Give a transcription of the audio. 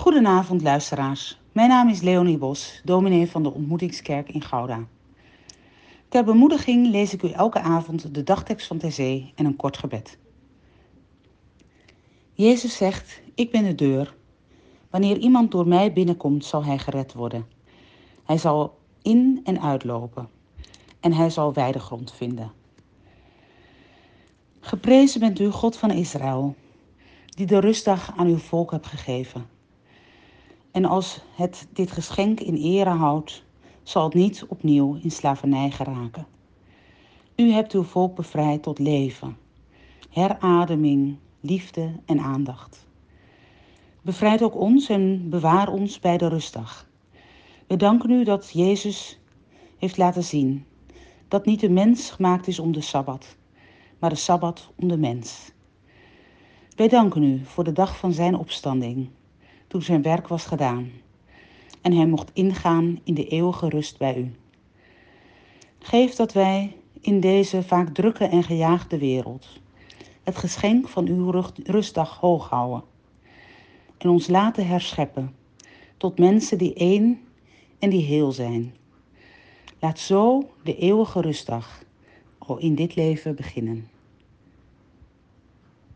Goedenavond luisteraars. Mijn naam is Leonie Bos, dominee van de Ontmoetingskerk in Gouda. Ter bemoediging lees ik u elke avond de dagtekst van TC en een kort gebed. Jezus zegt, ik ben de deur. Wanneer iemand door mij binnenkomt, zal hij gered worden. Hij zal in en uitlopen en hij zal weidegrond vinden. Geprezen bent u, God van Israël, die de rustdag aan uw volk hebt gegeven. En als het dit geschenk in ere houdt, zal het niet opnieuw in slavernij geraken. U hebt uw volk bevrijd tot leven, herademing, liefde en aandacht. Bevrijd ook ons en bewaar ons bij de rustdag. We danken u dat Jezus heeft laten zien dat niet de mens gemaakt is om de Sabbat, maar de Sabbat om de mens. Wij danken u voor de dag van zijn opstanding, toen zijn werk was gedaan en hij mocht ingaan in de eeuwige rust bij u. Geef dat wij in deze vaak drukke en gejaagde wereld het geschenk van uw rustdag hoog houden en ons laten herscheppen tot mensen die één en die heel zijn. Laat zo de eeuwige rustdag al in dit leven beginnen.